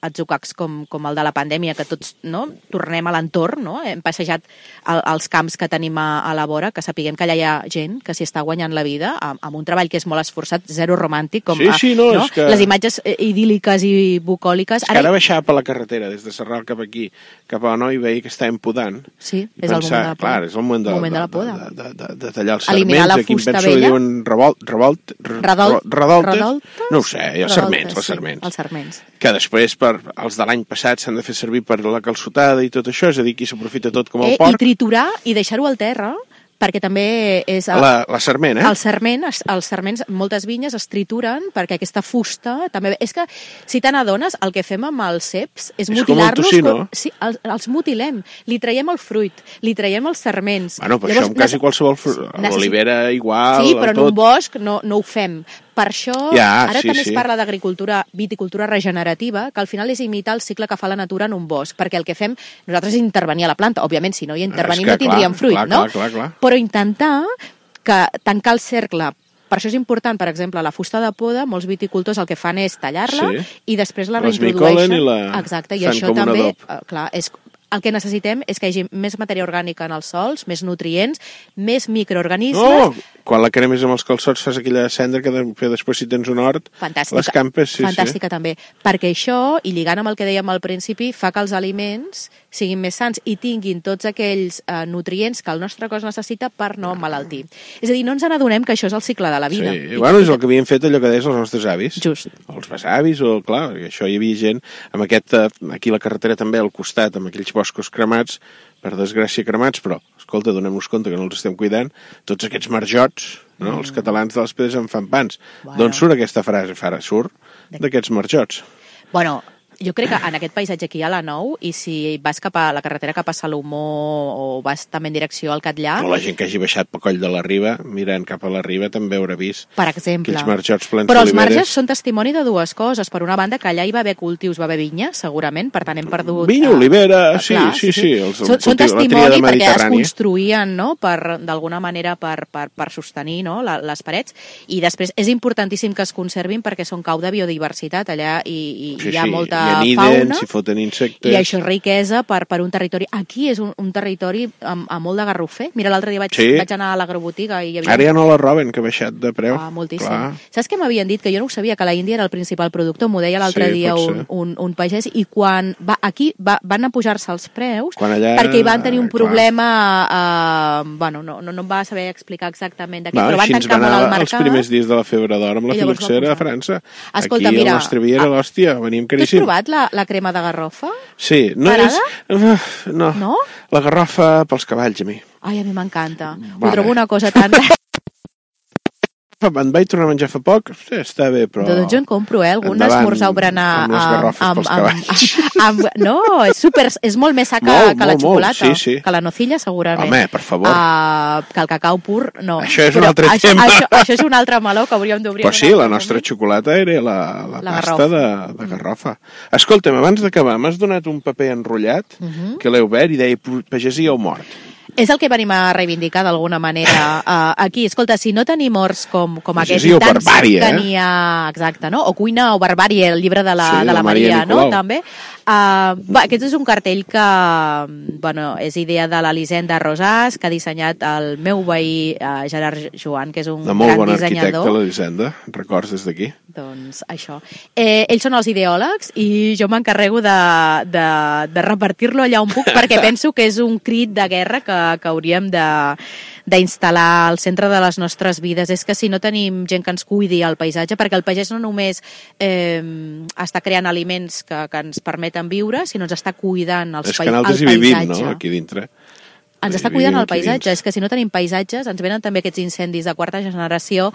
Speaker 4: atzucacs com, com el de la pandèmia, que tots no? tornem a l'entorn, no? hem passejat el, els camps que tenim a, a la vora, que sapiguem que allà hi ha gent que s'hi està guanyant la vida amb, amb un treball que és molt esforçat, zero romàntic, com
Speaker 2: Sí, sí, no,
Speaker 4: no?
Speaker 2: és que-
Speaker 4: les imatges eh, idíl·liques i bucòliques.
Speaker 2: És que ara baixava per la carretera, des de Serral cap aquí, cap a Noi, veia que estàvem podant.
Speaker 4: Sí, és el moment de la poda.
Speaker 2: Clar, és el moment de,
Speaker 4: Moment de la
Speaker 2: de,
Speaker 4: poda.
Speaker 2: de, de, de, de tallar els
Speaker 4: la
Speaker 2: aquí que
Speaker 4: vella.
Speaker 2: diuen revolt, revolt, re-
Speaker 4: Redol-
Speaker 2: ro- redoltes?
Speaker 4: redoltes?
Speaker 2: No ho sé, els
Speaker 4: Redoltes,
Speaker 2: sarments, els
Speaker 4: sí,
Speaker 2: sarments.
Speaker 4: els sarments.
Speaker 2: Que després, per, els de l'any passat, s'han de fer servir per la calçotada i tot això, és a dir, aquí s'aprofita tot com el
Speaker 4: Eh, I
Speaker 2: porc.
Speaker 4: triturar i deixar-ho al terra, perquè també és... el-
Speaker 2: La, la sarment, eh?
Speaker 4: El sarment, es- els sarments, moltes vinyes es trituren perquè aquesta fusta també... És que, si te n'adones, el que fem amb els ceps és,
Speaker 2: És com
Speaker 4: mutilar-los...
Speaker 2: tocino.
Speaker 4: Sí, els, els mutilem. Li traiem el fruit, li traiem els sarments.
Speaker 2: Bueno, però això en quasi qualsevol... fru-
Speaker 4: necessi-
Speaker 2: L'olivera igual,
Speaker 4: Sí, però en
Speaker 2: tot.
Speaker 4: un bosc no, no ho fem. Per això,
Speaker 2: Ja,
Speaker 4: ara
Speaker 2: sí,
Speaker 4: també
Speaker 2: sí.
Speaker 4: es parla d'agricultura, viticultura regenerativa, que al final és imitar el cicle que fa la natura en un bosc, perquè el que fem nosaltres és intervenir a la planta. Òbviament, si no hi intervenim no tindríem
Speaker 2: clar,
Speaker 4: fruit,
Speaker 2: clar,
Speaker 4: no?
Speaker 2: clar, clar, clar.
Speaker 4: Però intentar que tancar el cercle per això és important, per exemple, la fusta de poda, molts viticultors el que fan és tallar-la
Speaker 2: Sí.
Speaker 4: i després la reintrodueixen.
Speaker 2: i la
Speaker 4: Exacte, i això també, eh, clar, és el que necessitem és que hi hagi més matèria orgànica en els sols, més nutrients, més microorganismes,
Speaker 2: No, quan la cremes amb els calçots fas aquella cendra que, de, que després si tens un hort,
Speaker 4: Fantàstica.
Speaker 2: les campes, sí,
Speaker 4: Fantàstica també, perquè això, i lligant amb el que dèiem al principi, fa que els aliments siguin més sants i tinguin tots aquells eh, nutrients que el nostre cos necessita per no malaltir. És a dir, no ens n'adonem que això és el cicle de la
Speaker 2: sí.
Speaker 4: vida.
Speaker 2: sí. I, bueno, és el que havien fet allò que deies els nostres avis.
Speaker 4: Just.
Speaker 2: Els besavis, o clar, això hi havia gent amb aquest, eh, aquí la carretera també al costat, amb aquells boscos cremats, per desgràcia cremats, però, escolta, donem-nos compte que no els estem cuidant, tots aquests marjots, no?
Speaker 4: Mm.
Speaker 2: els catalans de les pedres en fan pans.
Speaker 4: Bueno.
Speaker 2: D'on surt aquesta frase? Farà, surt d'aquests marjots.
Speaker 4: Bueno, jo crec que en aquest paisatge aquí hi ha la Nou i si vas cap a la carretera cap a Salomó o vas també en direcció al Catllà,
Speaker 2: O la gent que hagi baixat pel coll de la riba, mirant cap a la riba, també haurà vist
Speaker 4: per exemple.
Speaker 2: aquells marjots plens
Speaker 4: Però els marges són testimoni de dues coses. Per una banda, que allà hi va haver cultius, va haver vinya, segurament, per tant hem perdut...
Speaker 2: Vinya,
Speaker 4: eh,
Speaker 2: olivera,
Speaker 4: eh,
Speaker 2: sí, sí, sí, els- el
Speaker 4: són, són testimoni perquè es construïen, no?, per, d'alguna manera, per, per, per sostenir no? la, les parets. I després és importantíssim que es conservin perquè són cau de biodiversitat allà i, i
Speaker 2: Sí,
Speaker 4: hi ha
Speaker 2: sí,
Speaker 4: molta
Speaker 2: aniden,
Speaker 4: fauna.
Speaker 2: s'hi foten insectes.
Speaker 4: I això és riquesa per, per un territori. Aquí és un, un territori amb, amb molt de garrofer. Mira, l'altre dia vaig,
Speaker 2: Sí.
Speaker 4: vaig anar a l'agrobotiga i hi havia...
Speaker 2: Ara ja no la roben, que ha baixat de preu.
Speaker 4: Ah, moltíssim.
Speaker 2: Clar.
Speaker 4: Saps què m'havien dit? Que jo no ho sabia, que la Índia era el principal productor. M'ho deia l'altre
Speaker 2: Sí,
Speaker 4: dia un, un, un pagès. I quan va, aquí va, van a pujar-se els preus
Speaker 2: Quan allà-
Speaker 4: perquè hi van tenir un problema... Eh, bueno, no, no, no em va saber explicar exactament de què,
Speaker 2: Va,
Speaker 4: però van tancar molt el
Speaker 2: els
Speaker 4: mercat.
Speaker 2: primers dies de la febre d'or amb la filoxera a. França.
Speaker 4: Escolta,
Speaker 2: Aquí
Speaker 4: mira,
Speaker 2: el nostre vi era l'hòstia,
Speaker 4: has
Speaker 2: caríssim.
Speaker 4: Provat la, la crema de garrofa?
Speaker 2: Sí, no
Speaker 4: Parada?
Speaker 2: és... No.
Speaker 4: No?
Speaker 2: La garrofa pels cavalls, a mi.
Speaker 4: Ai, a mi m'encanta. Ho
Speaker 2: Vale.
Speaker 4: trobo una cosa tan...
Speaker 2: En vaig tornar a menjar fa poc, sí, està bé, però...
Speaker 4: Doncs jo en compro, eh? Algun
Speaker 2: Endavant
Speaker 4: esmorzar o berenar...
Speaker 2: amb garrofes pels cavalls.
Speaker 4: amb, amb, no, és, super, és molt més sa que,
Speaker 2: Molt,
Speaker 4: que la
Speaker 2: molt, molt,
Speaker 4: xocolata.
Speaker 2: sí, sí.
Speaker 4: Que la nocilla, segurament.
Speaker 2: Home, per favor.
Speaker 4: Uh, que el cacau pur, no.
Speaker 2: Això és un
Speaker 4: Però
Speaker 2: altre
Speaker 4: això,
Speaker 2: tema.
Speaker 4: Això, això és un altre meló que hauríem d'obrir.
Speaker 2: Però sí,
Speaker 4: un
Speaker 2: la nostra
Speaker 4: moment.
Speaker 2: xocolata era la, la,
Speaker 4: La
Speaker 2: pasta
Speaker 4: garrofa.
Speaker 2: de, de garrofa. Escolta'm, abans d'acabar, m'has donat un paper enrotllat
Speaker 4: Mhm.
Speaker 2: que l'he obert i deia pagesia o mort.
Speaker 4: És el que venim a reivindicar d'alguna manera uh, aquí. Escolta, si no tenim horts com, com aquest,
Speaker 2: sí, o
Speaker 4: i tants
Speaker 2: barbàrie, eh?
Speaker 4: ha, exacte, no? O cuina o barbàrie, el llibre de la,
Speaker 2: Sí,
Speaker 4: de
Speaker 2: de
Speaker 4: la
Speaker 2: Maria
Speaker 4: Maria, no? També. Uh, va, aquest és un cartell que, bueno, és idea de l'Elisenda Rosàs, que ha dissenyat el meu veí uh, Gerard Joan, que és un
Speaker 2: De molt
Speaker 4: gran
Speaker 2: bon arquitecte,
Speaker 4: dissenyador.
Speaker 2: l'Elisenda. Records des d'aquí.
Speaker 4: Doncs això. Eh, ells són els ideòlegs i jo m'encarrego de, de, de repartir-lo allà on puc perquè penso que és un crit de guerra que, que hauríem de d'instal·lar al centre de les nostres vides és que si no tenim gent que ens cuidi el paisatge, perquè el pagès no només eh, està creant aliments que, que ens permeten viure, sinó ens està cuidant els,
Speaker 2: És que nosaltres hi
Speaker 4: el
Speaker 2: vivim,
Speaker 4: paisatge.
Speaker 2: no?, aquí dintre.
Speaker 4: Ens està cuidant el paisatge, és que si no tenim paisatges ens venen també aquests incendis de quarta generació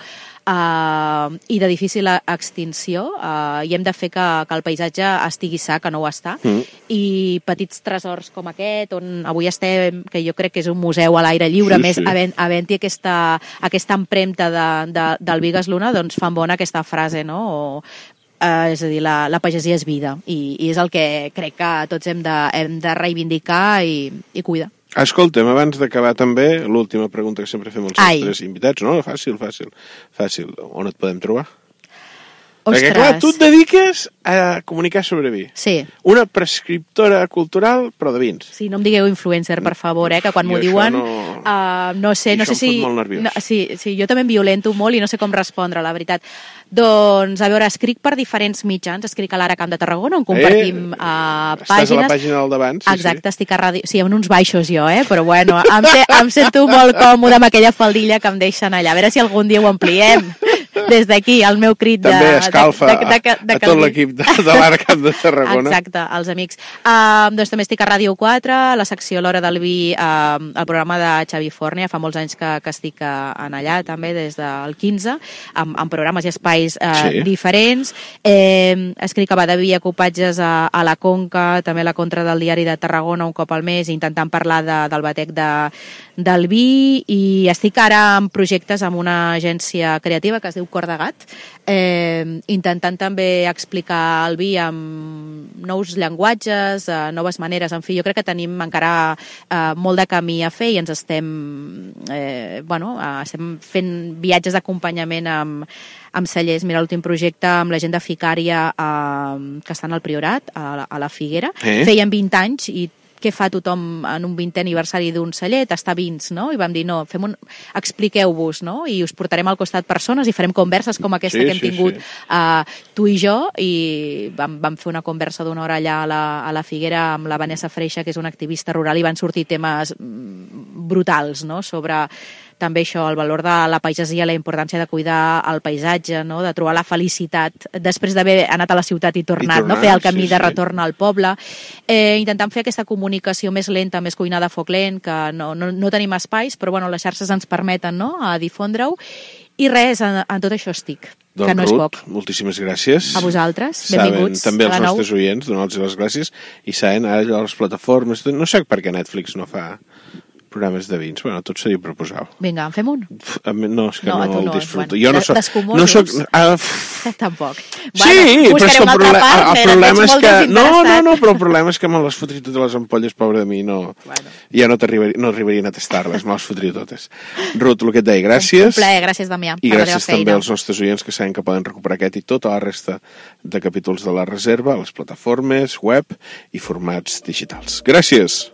Speaker 4: eh, i de difícil extinció eh, i hem de fer que, que el paisatge estigui sa, que no ho està,
Speaker 2: Mm.
Speaker 4: i petits tresors com aquest, on avui estem, que jo crec que és un museu a l'aire lliure,
Speaker 2: Sí,
Speaker 4: més
Speaker 2: sí.
Speaker 4: havent- havent-hi aquesta, aquesta empremta de, de, del Vigas Luna, doncs fan bona aquesta frase, no? O, eh, és a dir, la, la pagesia és vida i, i és el que crec que tots hem de, hem de reivindicar i, i cuidar.
Speaker 2: Escolta'm, abans d'acabar també, l'última pregunta que sempre fem als
Speaker 4: Ai.
Speaker 2: nostres invitats. No, fàcil, fàcil, fàcil. On et podem trobar?
Speaker 4: Ostres!
Speaker 2: Perquè, clar, tu et dediques a comunicar sobre vi.
Speaker 4: Sí,
Speaker 2: Una prescriptora cultural, però de vins.
Speaker 4: Sí, no em digueu influencer, per favor, eh, que quan m'ho diuen...
Speaker 2: no-
Speaker 4: Uh, no sé,
Speaker 2: I
Speaker 4: no sé si... No, sí, sí, jo també em violento molt i no sé com respondre, la veritat. Doncs, a veure, escric per diferents mitjans, escric a l'Ara Camp de Tarragona, on compartim
Speaker 2: Eh,
Speaker 4: uh,
Speaker 2: Estàs a
Speaker 4: pàgines...
Speaker 2: la pàgina del davant, sí,
Speaker 4: Exacte, estic a ràdio... Sí, en uns baixos jo, eh? Però bueno, em, se, em sento molt còmode amb aquella faldilla que em deixen allà. A veure si algun dia ho ampliem. Des d'aquí, el meu crit de...
Speaker 2: També escalfa
Speaker 4: de, de, de, de,
Speaker 2: a tot l'equip de, de l'Arc de Tarragona.
Speaker 4: Exacte, els amics. Uh, doncs també estic a Ràdio 4, a la secció L'Hora del Vi, uh, el programa de Xavi Fornia, fa molts anys que, que estic uh, en allà també, des del 15, amb, amb programes i espais uh,
Speaker 2: Sí.
Speaker 4: diferents. Eh, escric a Badaví, ocupatges a, a la Conca, també a la contra del diari de Tarragona un cop al mes, intentant parlar de, del batec de, del vi i estic ara en projectes amb una agència creativa que es diu Cor de Gat, eh, intentant també explicar el vi amb nous llenguatges, eh, noves maneres, en fi, jo crec que tenim encara eh, molt de camí a fer i ens estem, eh, bueno, eh, estem fent viatges d'acompanyament amb, amb cellers. Mira, l'últim projecte amb la gent de Ficària eh, que estan al Priorat, a la, a la Figuera.
Speaker 2: Eh?
Speaker 4: Feien 20 anys i què fa tothom en un 20è aniversari d'un celler? Tastar vins, no? I vam dir, no, fem un... expliqueu-vos, no? I us portarem al costat persones i farem converses com aquesta
Speaker 2: Sí,
Speaker 4: que hem
Speaker 2: sí,
Speaker 4: tingut
Speaker 2: sí.
Speaker 4: uh, tu i jo i vam, vam fer una conversa d'una hora allà a la, a la Figuera amb la Vanessa Freixa, que és una activista rural, i van sortir temes mm, brutals, no?, sobre també això, el valor de la pagesia, la importància de cuidar el paisatge, no? de trobar la felicitat després d'haver anat a la ciutat i tornat,
Speaker 2: I
Speaker 4: no?
Speaker 2: tornar,
Speaker 4: fer el camí
Speaker 2: sí,
Speaker 4: de
Speaker 2: sí.
Speaker 4: retorn al poble, eh, intentant fer aquesta comunicació més lenta, més cuinada a foc lent, que no, no, no tenim espais, però bueno, les xarxes ens permeten no? a difondre-ho, i res, en, en tot això estic,
Speaker 2: Doncs,
Speaker 4: que no és
Speaker 2: Ruth,
Speaker 4: poc.
Speaker 2: moltíssimes gràcies.
Speaker 4: A vosaltres,
Speaker 2: Saben,
Speaker 4: benvinguts
Speaker 2: també
Speaker 4: a
Speaker 2: als
Speaker 4: la nou.
Speaker 2: nostres oients, donar-los les gràcies. I saben, ara les plataformes... No sé per què Netflix no fa programes de vins. Bueno, tot seria proposar
Speaker 4: Vinga, en fem un?
Speaker 2: No, és que
Speaker 4: No,
Speaker 2: no,
Speaker 4: tu
Speaker 2: el
Speaker 4: no,
Speaker 2: disfruto.
Speaker 4: bueno,
Speaker 2: jo no soc... No soc... Ah, pf,
Speaker 4: Tampoc.
Speaker 2: sí, però és que el, problema,
Speaker 4: partner,
Speaker 2: el problema és que... No, no, no, però el problema és que me les fotria totes les ampolles, pobre de mi, no...
Speaker 4: Bueno.
Speaker 2: Ja no, t'arribaria- no arribarien a tastar-les, me les fotria totes. Ruth, el que et deia, gràcies.
Speaker 4: Un plaer, gràcies, Damià,
Speaker 2: I gràcies també als nostres oients que saben que poden recuperar aquest i tota la resta de capítols de la reserva a les plataformes, web i formats digitals. Gràcies!